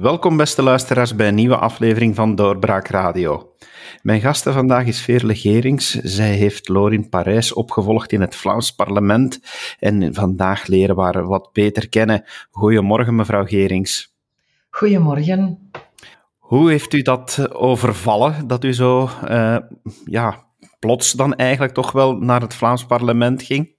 Welkom beste luisteraars bij een nieuwe aflevering van Doorbraak Radio. Mijn gasten vandaag is Veerle Gerings. Zij heeft Lorin Parijs opgevolgd in het Vlaams parlement en vandaag leren we haar wat beter kennen. Goedemorgen mevrouw Gerings. Goedemorgen. Hoe heeft u dat overvallen, dat u zo uh, ja, plots dan eigenlijk toch wel naar het Vlaams parlement ging?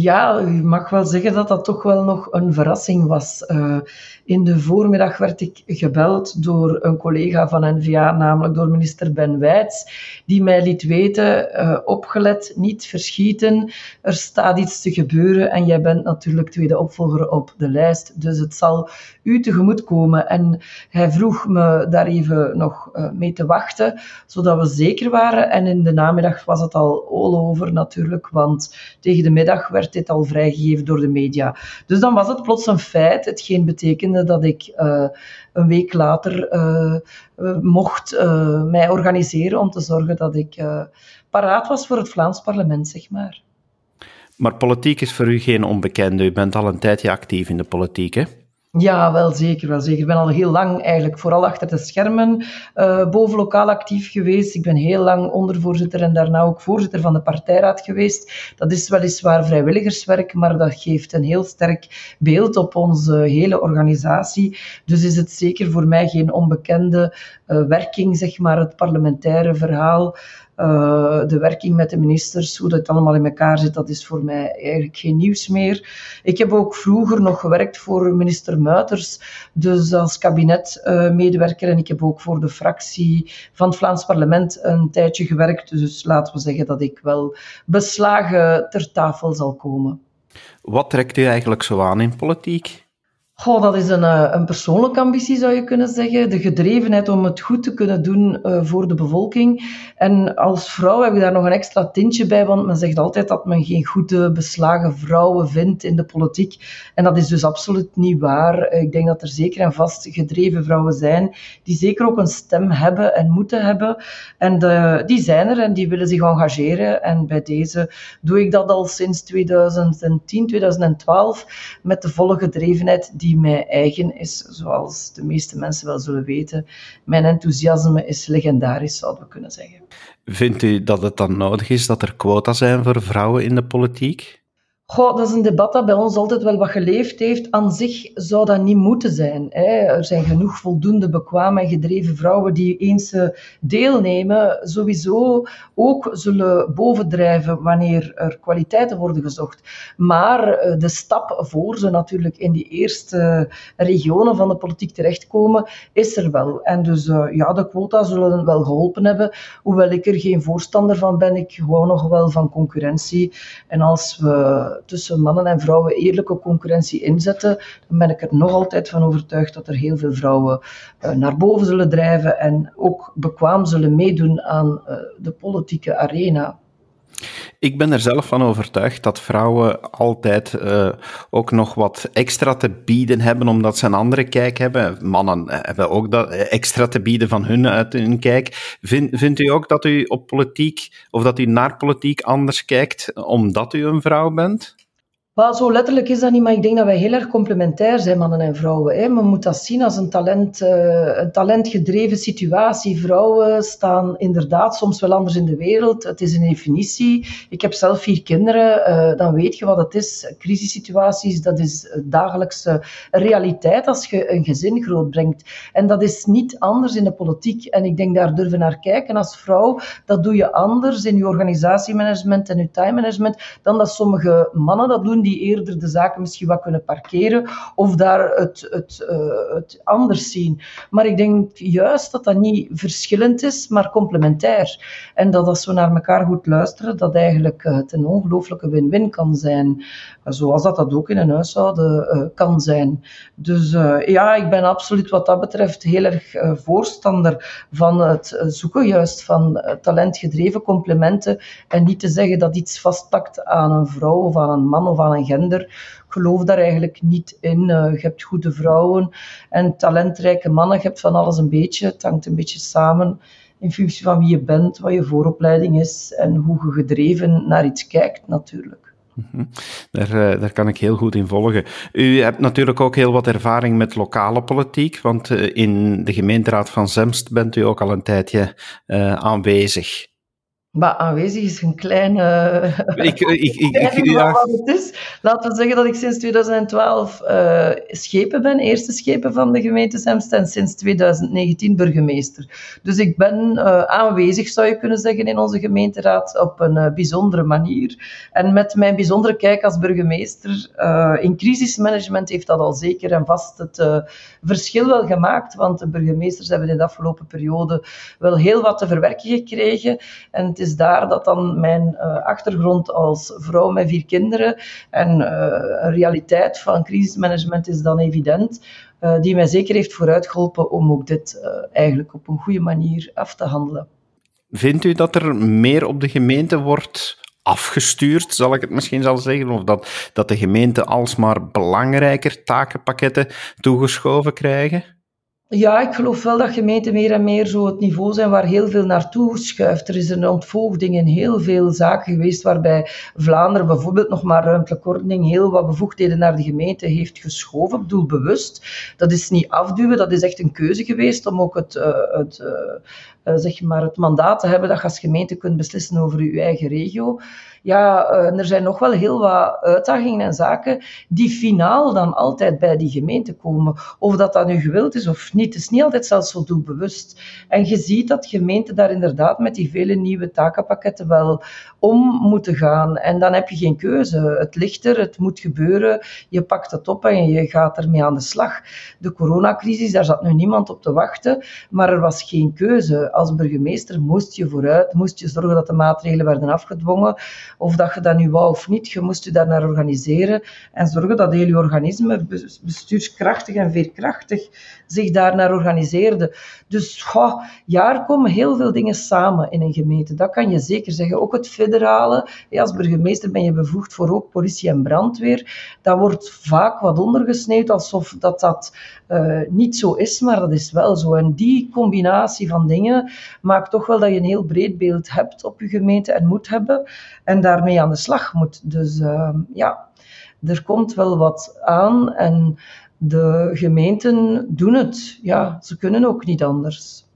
Ja, u mag wel zeggen dat dat toch wel nog een verrassing was. Uh, in de voormiddag werd ik gebeld door een collega van NVA, namelijk door minister Ben Wijts, die mij liet weten, uh, opgelet, niet verschieten, er staat iets te gebeuren en jij bent natuurlijk tweede opvolger op de lijst, dus het zal u tegemoet komen. En hij vroeg me daar even nog uh, mee te wachten, zodat we zeker waren. En in de namiddag was het al all over natuurlijk, want tegen de middag werd dit al vrijgegeven door de media. Dus dan was het plots een feit, hetgeen betekende dat ik uh, een week later uh, mocht mij organiseren om te zorgen dat ik paraat was voor het Vlaams parlement, zeg maar. Maar politiek is voor u geen onbekende. U bent al een tijdje actief in de politiek, hè? Ja, wel zeker, wel zeker. Ik ben al heel lang eigenlijk vooral achter de schermen uh, boven lokaal actief geweest. Ik ben heel lang ondervoorzitter en daarna ook voorzitter van de partijraad geweest. Dat is weliswaar vrijwilligerswerk, maar dat geeft een heel sterk beeld op onze hele organisatie. Dus is het zeker voor mij geen onbekende uh, werking, zeg maar, het parlementaire verhaal. Uh, de werking met de ministers, hoe dat allemaal in elkaar zit, dat is voor mij eigenlijk geen nieuws meer. Ik heb ook vroeger nog gewerkt voor minister Muiters, dus als kabinetmedewerker. Uh, en ik heb ook voor de fractie van het Vlaams parlement een tijdje gewerkt. Dus laten we zeggen dat ik wel beslagen ter tafel zal komen. Wat trekt u eigenlijk zo aan in politiek? Goh, dat is een, eh, een persoonlijke ambitie, zou je kunnen zeggen. De gedrevenheid om het goed te kunnen doen uh, voor de bevolking. En als vrouw heb ik daar nog een extra tintje bij, want men zegt altijd dat men geen goede, beslagen vrouwen vindt in de politiek. En dat is dus absoluut niet waar. Ik denk dat er zeker en vast gedreven vrouwen zijn, die zeker ook een stem hebben en moeten hebben. En de, die zijn er en die willen zich engageren. En bij deze doe ik dat al sinds 2010, 2012, met de volle gedrevenheid die die mij eigen is, zoals de meeste mensen wel zullen weten. Mijn enthousiasme is legendarisch, zouden we kunnen zeggen. Vindt u dat het dan nodig is dat er quota zijn voor vrouwen in de politiek? Goh, dat is een debat dat bij ons altijd wel wat geleefd heeft. Aan zich zou dat niet moeten zijn. Hè. Er zijn genoeg voldoende bekwame en gedreven vrouwen die eens eh, deelnemen, sowieso ook zullen bovendrijven wanneer er kwaliteiten worden gezocht. Maar eh, de stap voor ze natuurlijk in die eerste regionen van de politiek terechtkomen, is er wel. En dus uh, ja, de quota zullen wel geholpen hebben, hoewel ik er geen voorstander van ben. Ik gewoon nog wel van concurrentie. En als we tussen mannen en vrouwen eerlijke concurrentie inzetten, dan ben ik er nog altijd van overtuigd dat er heel veel vrouwen uh, naar boven zullen drijven en ook bekwaam zullen meedoen aan uh, de politieke arena. Ik ben er zelf van overtuigd dat vrouwen altijd uh, ook nog wat extra te bieden hebben, omdat ze een andere kijk hebben. Mannen hebben ook dat extra te bieden van hun uit hun kijk. Vind, vindt u ook dat u op politiek, of dat u naar politiek anders kijkt, omdat u een vrouw bent? Well, zo letterlijk is dat niet, maar ik denk dat wij heel erg complementair zijn, mannen en vrouwen. Hè. Men moet dat zien als een, talent, uh, een talentgedreven situatie. Vrouwen staan inderdaad soms wel anders in de wereld. Het is een definitie. Ik heb zelf vier kinderen, uh, dan weet je wat het is. Crisissituaties, dat is dagelijkse realiteit als je een gezin grootbrengt. En dat is niet anders in de politiek. En ik denk daar durven naar kijken als vrouw. Dat doe je anders in je organisatiemanagement en je time management dan dat sommige mannen dat doen die eerder de zaken misschien wat kunnen parkeren of daar het, het, uh, het anders zien. Maar ik denk juist dat dat niet verschillend is, maar complementair. En dat als we naar elkaar goed luisteren, dat eigenlijk uh, het een ongelooflijke win-win kan zijn. zoals dat dat ook in een huishouden uh, kan zijn. Dus ja, ik ben absoluut wat dat betreft heel erg voorstander van het zoeken juist van talentgedreven complementen en niet te zeggen dat iets vastpakt aan een vrouw of aan een man of aan een gender. Ik geloof daar eigenlijk niet in. Uh, je hebt goede vrouwen en talentrijke mannen. Je hebt van alles een beetje. Het hangt een beetje samen in functie van wie je bent, wat je vooropleiding is en hoe je gedreven naar iets kijkt natuurlijk. Mhm. Daar, eh, daar kan ik heel goed in volgen. U hebt natuurlijk ook heel wat ervaring met lokale politiek, want eh, in de gemeenteraad van Zemst bent u ook al een tijdje aanwezig. Maar aanwezig is een kleine. Ik, ik, ik, ik ja. wat het is. Laten we zeggen dat ik sinds 2012 uh, eh, schepen ben, eerste schepen van de gemeente Zemst en sinds 2019 burgemeester. Dus ik ben uh, aanwezig, zou je kunnen zeggen, in onze gemeenteraad op een uh, bijzondere manier. En met mijn bijzondere kijk als burgemeester in crisismanagement heeft dat al zeker en vast het verschil wel gemaakt, want de burgemeesters hebben in de afgelopen periode wel heel wat te verwerken gekregen. En het is daar dat dan mijn uh, achtergrond als vrouw met vier kinderen en uh, een realiteit van crisismanagement is dan evident, uh, die mij zeker heeft vooruitgeholpen om ook dit eigenlijk op een goede manier af te handelen. Vindt u dat er meer op de gemeente wordt afgestuurd, zal ik het misschien zal zeggen, of dat, dat de gemeenten alsmaar belangrijker takenpakketten toegeschoven krijgen? Ja, ik geloof wel dat gemeenten meer en meer zo het niveau zijn waar heel veel naartoe schuift. Er is een ontvoogding in heel veel zaken geweest waarbij Vlaanderen bijvoorbeeld nog maar ruimtelijke ordening heel wat bevoegdheden naar de gemeente heeft geschoven, doelbewust. Dat is niet afduwen, dat is echt een keuze geweest om ook het, uh, het, uh, zeg maar het mandaat te hebben dat je als gemeente kunt beslissen over je eigen regio ja, uh, er zijn nog wel heel wat uitdagingen en zaken die finaal dan altijd bij die gemeente komen. Of dat dat nu gewild is of niet, het is niet altijd zelfs zo doelbewust. En je ziet dat gemeenten daar inderdaad met die vele nieuwe takenpakketten wel om moeten gaan. En dan heb je geen keuze. Het ligt er, het moet gebeuren, je pakt het op en je gaat ermee aan de slag. De coronacrisis, daar zat nu niemand op te wachten, maar er was geen keuze. Als burgemeester moest je vooruit, moest je zorgen dat de maatregelen werden afgedwongen, of dat je dat nu wou of niet, je moest je daar naar organiseren en zorgen dat heel je organisme bestuurskrachtig en veerkrachtig zich daar naar organiseerde. Dus goh, jaar komen heel veel dingen samen in een gemeente. Dat kan je zeker zeggen. Ook het federale. Als burgemeester ben je bevoegd voor ook politie en brandweer. Dat wordt vaak wat ondergesneeuwd, alsof dat, dat uh, niet zo is, maar dat is wel zo. En die combinatie van dingen maakt toch wel dat je een heel breed beeld hebt op je gemeente en moet hebben. En daarmee aan de slag moet. Dus uh, ja, er komt wel wat aan. En de gemeenten doen het. Ja, ze kunnen ook niet anders.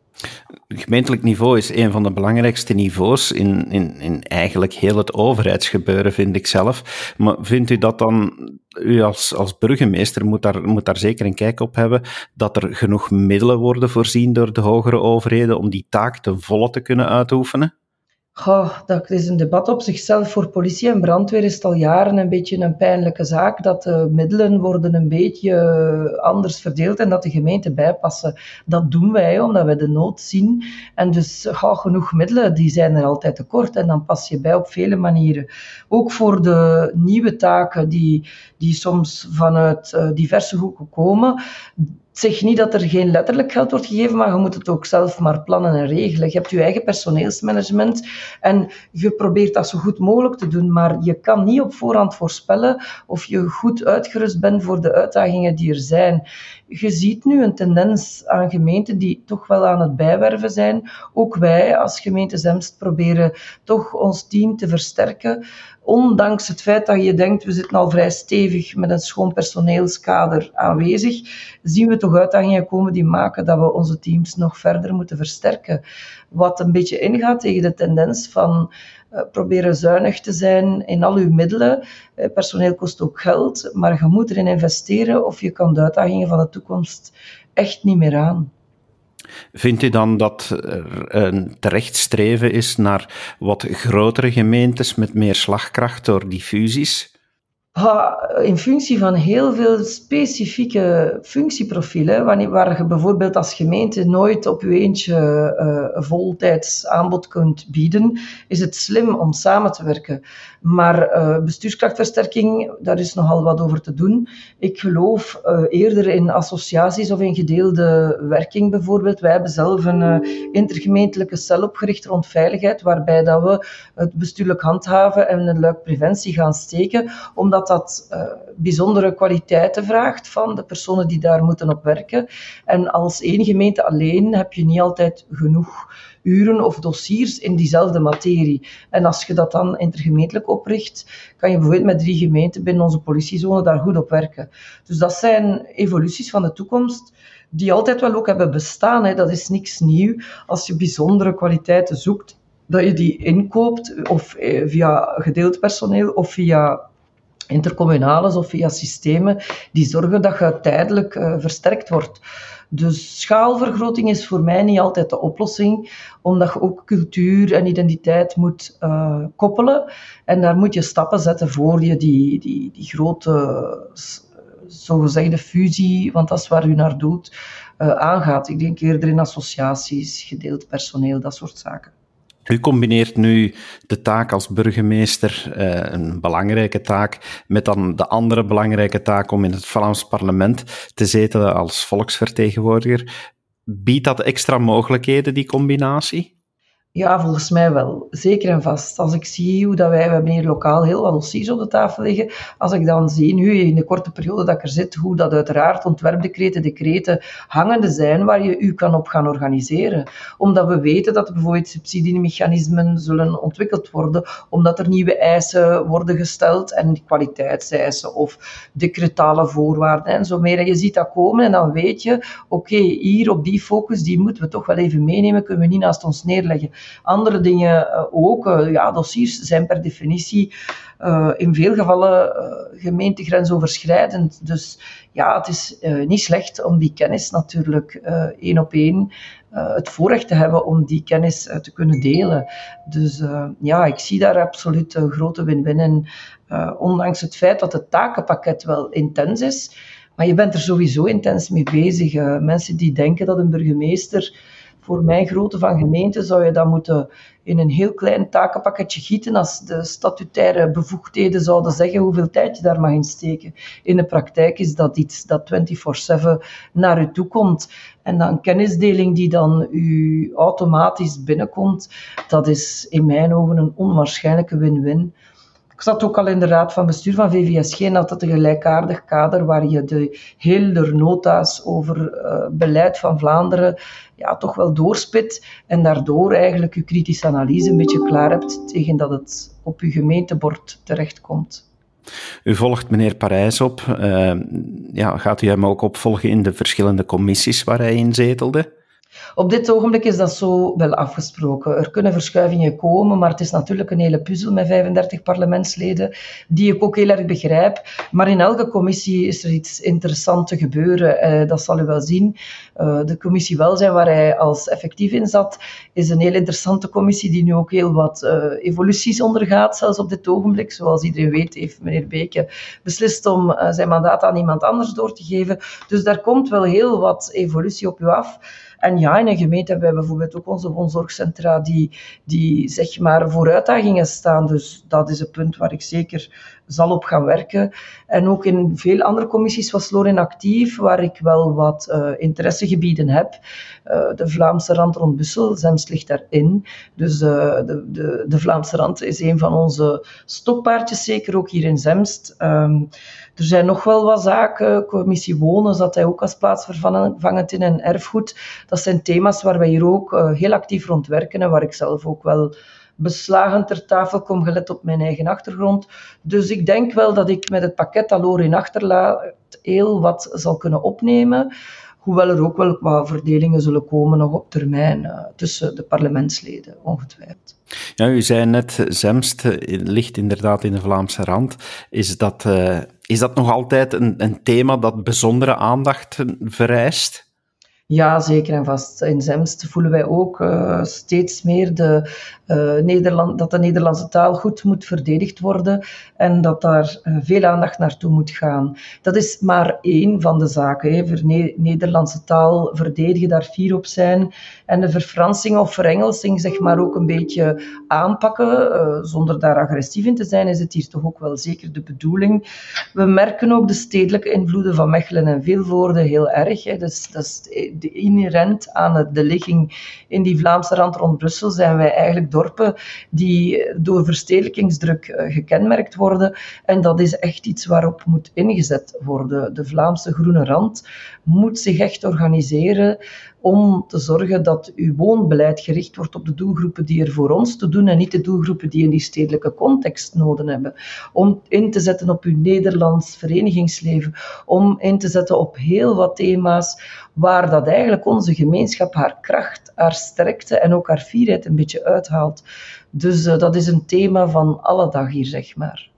Gemeentelijk niveau is een van de belangrijkste niveaus in, in, in eigenlijk heel het overheidsgebeuren, vind ik zelf. Maar vindt u dat dan, u als, als burgemeester moet daar, moet daar zeker een kijk op hebben, dat er genoeg middelen worden voorzien door de hogere overheden om die taak ten volle te kunnen uitoefenen? Goh, dat is een debat op zichzelf. Voor politie en brandweer is het al jaren een beetje een pijnlijke zaak dat de middelen worden een beetje anders verdeeld en dat de gemeenten bijpassen. Dat doen wij omdat wij de nood zien. En dus goh, genoeg middelen, die zijn er altijd tekort en dan pas je bij op vele manieren. Ook voor de nieuwe taken die, die soms vanuit uh, diverse hoeken komen, zeg niet dat er geen letterlijk geld wordt gegeven, maar je moet het ook zelf maar plannen en regelen. Je hebt je eigen personeelsmanagement en je probeert dat zo goed mogelijk te doen, maar je kan niet op voorhand voorspellen of je goed uitgerust bent voor de uitdagingen die er zijn. Je ziet nu een tendens aan gemeenten die toch wel aan het bijwerven zijn. Ook wij als gemeente Zemst proberen toch ons team te versterken ondanks het feit dat je denkt, we zitten al vrij stevig met een schoon personeelskader aanwezig, zien we toch uitdagingen komen die maken dat we onze teams nog verder moeten versterken. Wat een beetje ingaat tegen de tendens van proberen zuinig te zijn in al uw middelen. Uh, personeel kost ook geld, maar je moet erin investeren of je kan de uitdagingen van de toekomst echt niet meer aan. Vindt u dan dat er een terecht streven is naar wat grotere gemeentes met meer slagkracht door die fusies? In functie van heel veel specifieke functieprofielen, waar je bijvoorbeeld als gemeente nooit op je eentje uh, voltijds aanbod kunt bieden, is het slim om samen te werken. Maar uh, bestuurskrachtversterking, daar is nogal wat over te doen. Ik geloof uh, eerder in associaties of in gedeelde werking bijvoorbeeld. Wij hebben zelf een intergemeentelijke cel opgericht rond veiligheid, waarbij dat we het bestuurlijk handhaven en een luik preventie gaan steken, omdat dat uh, bijzondere kwaliteiten vraagt van de personen die daar moeten op werken. En als één gemeente alleen heb je niet altijd genoeg uren of dossiers in diezelfde materie. En als je dat dan intergemeentelijk opricht, kan je bijvoorbeeld met drie gemeenten binnen onze politiezone daar goed op werken. Dus dat zijn evoluties van de toekomst die altijd wel ook hebben bestaan. Hè. Dat is niks nieuw. Als je bijzondere kwaliteiten zoekt, dat je die inkoopt, of eh, via gedeeld personeel of via intercommunales of via systemen die zorgen dat je tijdelijk uh, versterkt wordt. Dus schaalvergroting is voor mij niet altijd de oplossing, omdat je ook cultuur en identiteit moet uh, koppelen. En daar moet je stappen zetten voor je die, die, die grote, zogezegde fusie, want dat is waar u naar doet, uh, aangaat. Ik denk eerder in associaties, gedeeld personeel, dat soort zaken. U combineert nu de taak als burgemeester, eh, een belangrijke taak, met dan de andere belangrijke taak om in het Vlaams parlement te zetelen als volksvertegenwoordiger. Biedt dat extra mogelijkheden, die combinatie? Ja, volgens mij wel. Zeker en vast. Als ik zie hoe dat wij, we hebben hier lokaal heel wat dossiers op de tafel liggen. Als ik dan zie, nu in de korte periode dat ik er zit, hoe dat uiteraard ontwerpdecreten, decreten hangende zijn waar je u kan op gaan organiseren. Omdat we weten dat er bijvoorbeeld subsidiemechanismen zullen ontwikkeld worden, omdat er nieuwe eisen worden gesteld en kwaliteitseisen of decretale voorwaarden en zo meer. En je ziet dat komen en dan weet je, oké, hier op die focus, die moeten we toch wel even meenemen, kunnen we niet naast ons neerleggen. Andere dingen eh, ook. Eh, ja, dossiers zijn per definitie uh, in veel gevallen gemeentegrensoverschrijdend. Dus ja, het is niet slecht om die kennis natuurlijk één op één het voorrecht te hebben om die kennis te kunnen delen. Dus ja, ik zie daar absoluut grote win-win in. ondanks het feit dat het takenpakket wel intens is, maar je bent er sowieso intens mee bezig. mensen die denken dat een burgemeester voor mijn grootte van gemeente zou je dat moeten in een heel klein takenpakketje gieten als de statutaire bevoegdheden zouden zeggen hoeveel tijd je daar mag in steken. In de praktijk is dat iets dat 24-7 naar u toe komt. En dan kennisdeling die dan u automatisch binnenkomt, dat is in mijn ogen een onwaarschijnlijke win-win. Ik zat ook al in de raad van bestuur van VVSG en had dat een gelijkaardig kader waar je de hele nota's over uh, beleid van Vlaanderen ja, toch wel doorspit en daardoor eigenlijk je kritische analyse een beetje klaar hebt tegen dat het op je gemeentebord terechtkomt. U volgt meneer Parijs op. Uh, ja, gaat u hem ook opvolgen in de verschillende commissies waar hij in zetelde? Op dit ogenblik is dat zo wel afgesproken. Er kunnen verschuivingen komen, maar het is natuurlijk een hele puzzel met 35 parlementsleden, die ik ook heel erg begrijp. Maar in elke commissie is er iets interessants te gebeuren. Eh, dat zal u wel zien. Uh, de commissie Welzijn, waar hij als effectief in zat, is een heel interessante commissie die nu ook heel wat uh, evoluties ondergaat, zelfs op dit ogenblik. Zoals iedereen weet, heeft meneer Beke beslist om uh, zijn mandaat aan iemand anders door te geven. Dus daar komt wel heel wat evolutie op u af. En ja, in een gemeente hebben wij bijvoorbeeld ook onze woonzorgcentra die, die zeg maar voor uitdagingen staan. Dus dat is een punt waar ik zeker zal op gaan werken. En ook in veel andere commissies was Lorin actief, waar ik wel wat uh, interessegebieden heb. Uh, de Vlaamse rand rond Bussel, Zemst ligt daarin. Dus uh, de, de, de Vlaamse rand is een van onze stokpaardjes, zeker ook hier in Zemst. Um, er zijn nog wel wat zaken. Commissie Wonen zat hij ook als plaatsvervangend in en erfgoed. Dat zijn thema's waar wij hier ook heel actief rond werken en waar ik zelf ook wel beslagen ter tafel kom, gelet op mijn eigen achtergrond. Dus ik denk wel dat ik met het pakket dat in achterlaat heel wat zal kunnen opnemen. Hoewel er ook wel wat verdelingen zullen komen nog op termijn uh, tussen de parlementsleden, ongetwijfeld. Ja, u zei net, Zemst ligt inderdaad in de Vlaamse rand. Is dat, uh, is dat nog altijd een, een thema dat bijzondere aandacht vereist? Ja, zeker en vast. In Zemst voelen wij ook uh, steeds meer de, uh, Nederland, dat de Nederlandse taal goed moet verdedigd worden en dat daar uh, veel aandacht naartoe moet gaan. Dat is maar één van de zaken. Hè. Nederlandse taal verdedigen, daar fier op zijn en de verfransing of verengelsing zeg maar ook een beetje aanpakken, zonder daar agressief in te zijn, is het hier toch ook wel zeker de bedoeling. We merken ook de stedelijke invloeden van Mechelen en Vilvoorde heel erg. Hè. Dus, dat is inherent aan de ligging in die Vlaamse rand rond Brussel zijn wij eigenlijk dorpen die door verstedelijkingsdruk eh, gekenmerkt worden. En dat is echt iets waarop moet ingezet worden. De Vlaamse groene rand moet zich echt organiseren om te zorgen dat uw woonbeleid gericht wordt op de doelgroepen die er voor ons te doen en niet de doelgroepen die in die stedelijke context nodig hebben. Om in te zetten op uw Nederlands verenigingsleven, om in te zetten op heel wat thema's waar dat eigenlijk onze gemeenschap haar kracht, haar sterkte en ook haar fierheid een beetje uithaalt. Dus uh, dat is een thema van alle dag hier, zeg maar.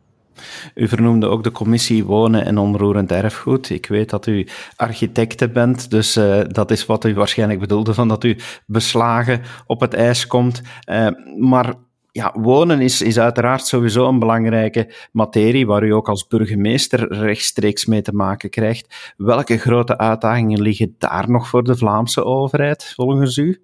U vernoemde ook de commissie Wonen en Onroerend Erfgoed. Ik weet dat u architecte bent, dus uh, dat is wat u waarschijnlijk bedoelde van dat u beslagen op het ijs komt. Uh, maar ja, wonen is, is uiteraard sowieso een belangrijke materie waar u ook als burgemeester rechtstreeks mee te maken krijgt. Welke grote uitdagingen liggen daar nog voor de Vlaamse overheid, volgens u?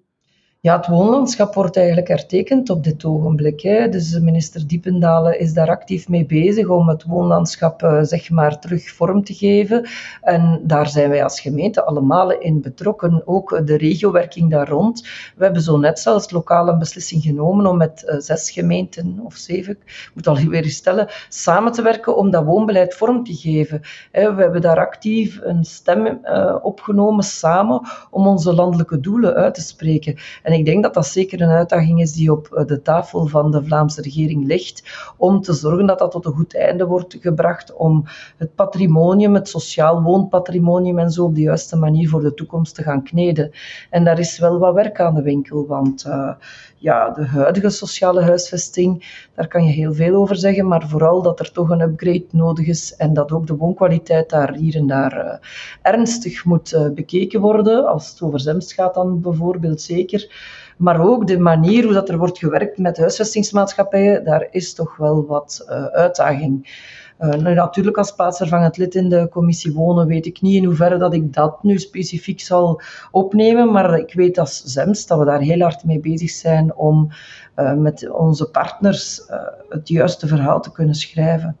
Ja, het woonlandschap wordt eigenlijk hertekend op dit ogenblik. Hè. Dus minister Diependalen is daar actief mee bezig om het woonlandschap uh, zeg maar terug vorm te geven. En daar zijn wij als gemeente allemaal in betrokken. Ook de regiowerking daar rond. We hebben zo net zelfs lokaal een beslissing genomen om met uh, zes gemeenten of zeven, ik moet al weer stellen, samen te werken om dat woonbeleid vorm te geven. We hebben daar actief een stem uh, opgenomen samen om onze landelijke doelen uit te spreken. En ik denk dat dat zeker een uitdaging is die op eh, de tafel van de Vlaamse regering ligt, om te zorgen dat dat tot een goed einde wordt gebracht, om het patrimonium, het sociaal woonpatrimonium en zo op de juiste manier voor de toekomst te gaan kneden. En daar is wel wat werk aan de winkel, want uh, ja, de huidige sociale huisvesting, daar kan je heel veel over zeggen, maar vooral dat er toch een upgrade nodig is en dat ook de woonkwaliteit daar hier en daar uh, ernstig moet bekeken worden. Als het over Zemst gaat dan bijvoorbeeld zeker. Maar ook de manier hoe dat er wordt gewerkt met huisvestingsmaatschappijen, daar is toch wel wat uh, uitdaging. Uh, nu, natuurlijk, als plaatsvervangend lid in de commissie wonen, weet ik niet in hoeverre dat ik dat nu specifiek zal opnemen. Maar ik weet als ZEMS dat we daar heel hard mee bezig zijn om uh, met onze partners het juiste verhaal te kunnen schrijven.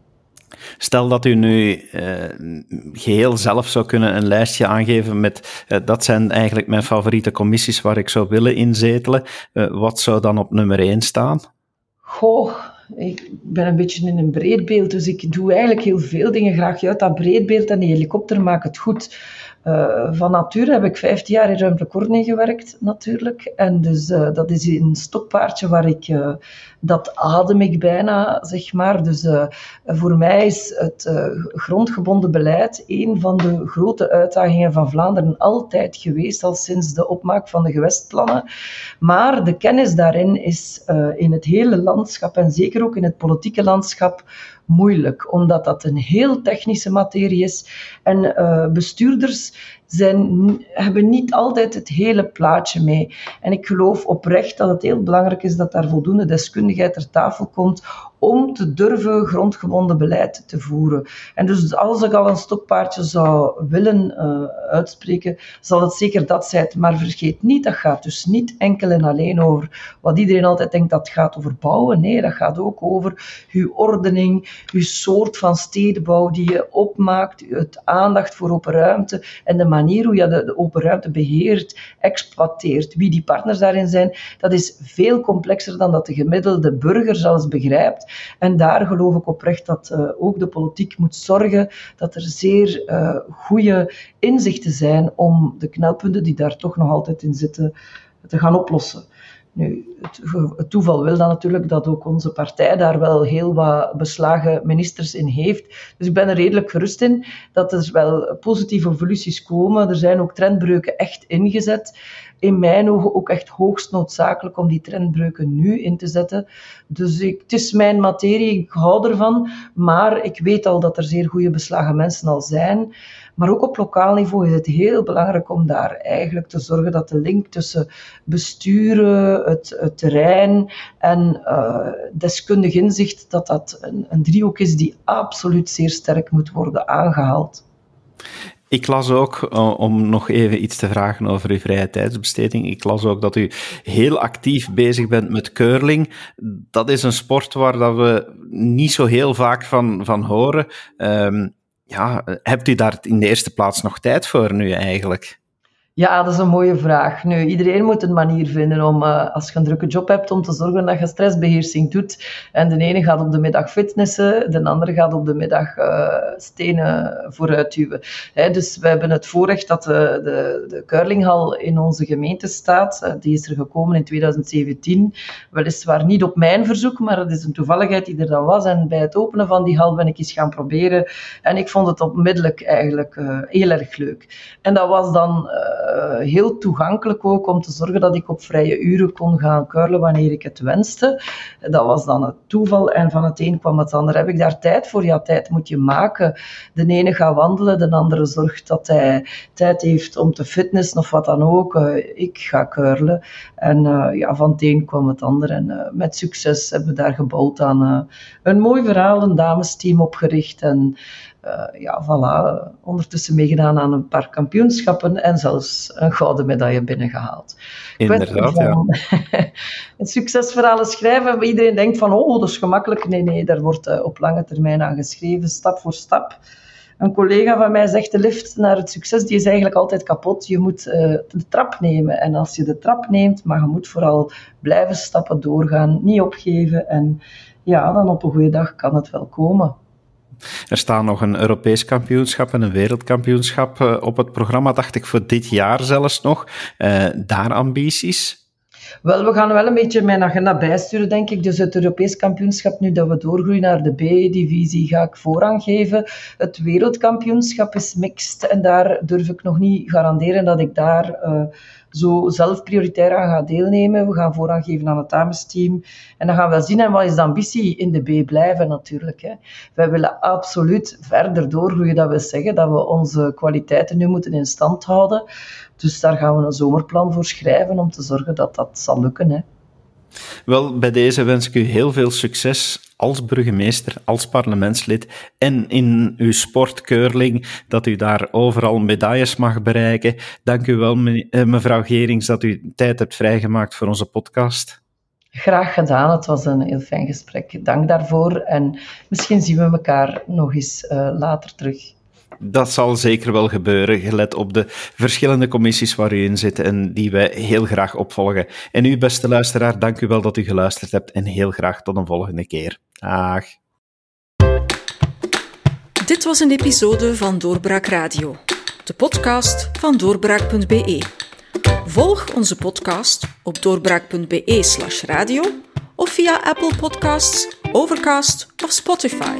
Stel dat u nu uh, geheel zelf zou kunnen een lijstje aangeven met uh, dat zijn eigenlijk mijn favoriete commissies waar ik zou willen inzetelen. Uh, wat zou dan op nummer 1 staan? Goh, ik ben een beetje in een breedbeeld, dus ik doe eigenlijk heel veel dingen graag uit dat breedbeeld en die helikopter maakt het goed. Uh, van nature heb ik 15 jaar in ruimtelijke ordening gewerkt, natuurlijk. En dus uh, dat is een stokpaardje waar ik, uh, dat adem ik bijna, zeg maar. Dus voor mij is het grondgebonden beleid een van de grote uitdagingen van Vlaanderen altijd geweest, al sinds de opmaak van de gewestplannen. Maar de kennis daarin is in het hele landschap en zeker ook in het politieke landschap moeilijk, omdat dat een heel technische materie is. En uh, bestuurders zijn, hebben niet altijd het hele plaatje mee. En ik geloof oprecht dat het heel belangrijk is dat daar voldoende deskundigheid ter tafel komt om te durven grondgebonden beleid te voeren. En dus als ik al een stokpaardje zou willen uh, uitspreken, zal het zeker dat zijn. Maar vergeet niet, dat gaat dus niet enkel en alleen over wat iedereen altijd denkt dat gaat over bouwen. Nee, dat gaat ook over uw ordening, uw soort van stedenbouw die je opmaakt, het aandacht voor open ruimte en de manier hoe je de, open ruimte beheert, exploiteert. Wie die partners daarin zijn, dat is veel complexer dan dat de gemiddelde burger zelfs begrijpt. En daar geloof ik oprecht dat uh, ook de politiek moet zorgen dat er zeer uh, goede inzichten zijn om de knelpunten die daar toch nog altijd in zitten te gaan oplossen. Nu, het, toeval wil dan natuurlijk dat ook onze partij daar wel heel wat beslagen ministers in heeft. Dus ik ben er redelijk gerust in dat er wel positieve evoluties komen. Er zijn ook trendbreuken echt ingezet in mijn ogen ook echt hoogst noodzakelijk om die trendbreuken nu in te zetten. Dus ik, het is mijn materie, ik hou ervan, maar ik weet al dat er zeer goede beslagen mensen al zijn. Maar ook op lokaal niveau is het heel belangrijk om daar eigenlijk te zorgen dat de link tussen besturen, het, terrein en uh, deskundig inzicht, dat dat een, een driehoek is die absoluut zeer sterk moet worden aangehaald. Ik las ook, uh, om nog even iets te vragen over uw vrije tijdsbesteding, ik las ook dat u heel actief bezig bent met curling. Dat is een sport waar dat we niet zo heel vaak van, van horen. Um, ja, hebt u daar in de eerste plaats nog tijd voor nu eigenlijk? Ja, dat is een mooie vraag. Nu, iedereen moet een manier vinden om, uh, als je een drukke job hebt, om te zorgen dat je stressbeheersing doet. En de ene gaat op de middag fitnessen, de andere gaat op de middag uh, stenen vooruit duwen. dus we hebben het voorrecht dat de, de, de curlinghal in onze gemeente staat. Die is er gekomen in 2017. Weliswaar niet op mijn verzoek, maar het is een toevalligheid die er dan was. En bij het openen van die hal ben ik eens gaan proberen. En ik vond het onmiddellijk eigenlijk heel erg leuk. En dat was dan heel toegankelijk ook om te zorgen dat ik op vrije uren kon gaan curlen wanneer ik het wenste. Dat was dan het toeval en van het een kwam het ander. Heb ik daar tijd voor? Ja, tijd moet je maken. De ene gaat wandelen, de andere zorgt dat hij tijd heeft om te fitnessen of wat dan ook. Uh, ik ga curlen. En uh, ja, van het een kwam het ander. En met succes hebben we daar gebouwd aan een mooi verhaal, een damesteam opgericht en uh, ja, voilà, ondertussen meegedaan aan een paar kampioenschappen en zelfs een gouden medaille binnengehaald. Inderdaad, ja. een succesverhalen schrijven, iedereen denkt van, oh, dat is gemakkelijk. Nee, nee, daar wordt uh, op lange termijn aan geschreven, stap voor stap. Een collega van mij zegt, de lift naar het succes, die is eigenlijk altijd kapot. Je moet uh, de trap nemen. En als je de trap neemt, maar je moet vooral blijven stappen, doorgaan, niet opgeven. En ja, dan op een goede dag kan het wel komen. Er staan nog een Europees kampioenschap en een wereldkampioenschap eh, op het programma, dacht ik, voor dit jaar zelfs nog. Uh, daar ambities? Wel, we gaan wel een beetje mijn agenda bijsturen, denk ik. Dus het Europees kampioenschap, nu dat we doorgroeien naar de B-divisie, ga ik voorrang geven. Het wereldkampioenschap is mixed en daar durf ik nog niet garanderen dat ik daar... Uh, zo zelf prioritair aan gaat deelnemen. We gaan voorrang geven aan het damesteam. En dan gaan we zien, en wat is de ambitie in de B blijven natuurlijk. Hè. Wij willen absoluut verder doorgroeien. Dat wil zeggen dat we onze kwaliteiten nu moeten in stand houden. Dus daar gaan we een zomerplan voor schrijven om te zorgen dat dat zal lukken. Hè. Wel, bij deze wens ik u heel veel succes als burgemeester, als parlementslid en in uw sportkeurling, dat u daar overal medailles mag bereiken. Dank u wel, eh, mevrouw Gerings, dat u tijd hebt vrijgemaakt voor onze podcast. Graag gedaan, het was een heel fijn gesprek. Dank daarvoor en misschien zien we elkaar nog eens uh, later terug. Dat zal zeker wel gebeuren, gelet op de verschillende commissies waar u in zit en die wij heel graag opvolgen. En u, beste luisteraar, dank u wel dat u geluisterd hebt en heel graag tot een volgende keer. Dag. Dit was een episode van Doorbraak Radio, de podcast van doorbraak.be. Volg onze podcast op doorbraak.be/slash radio of via Apple Podcasts, Overcast of Spotify.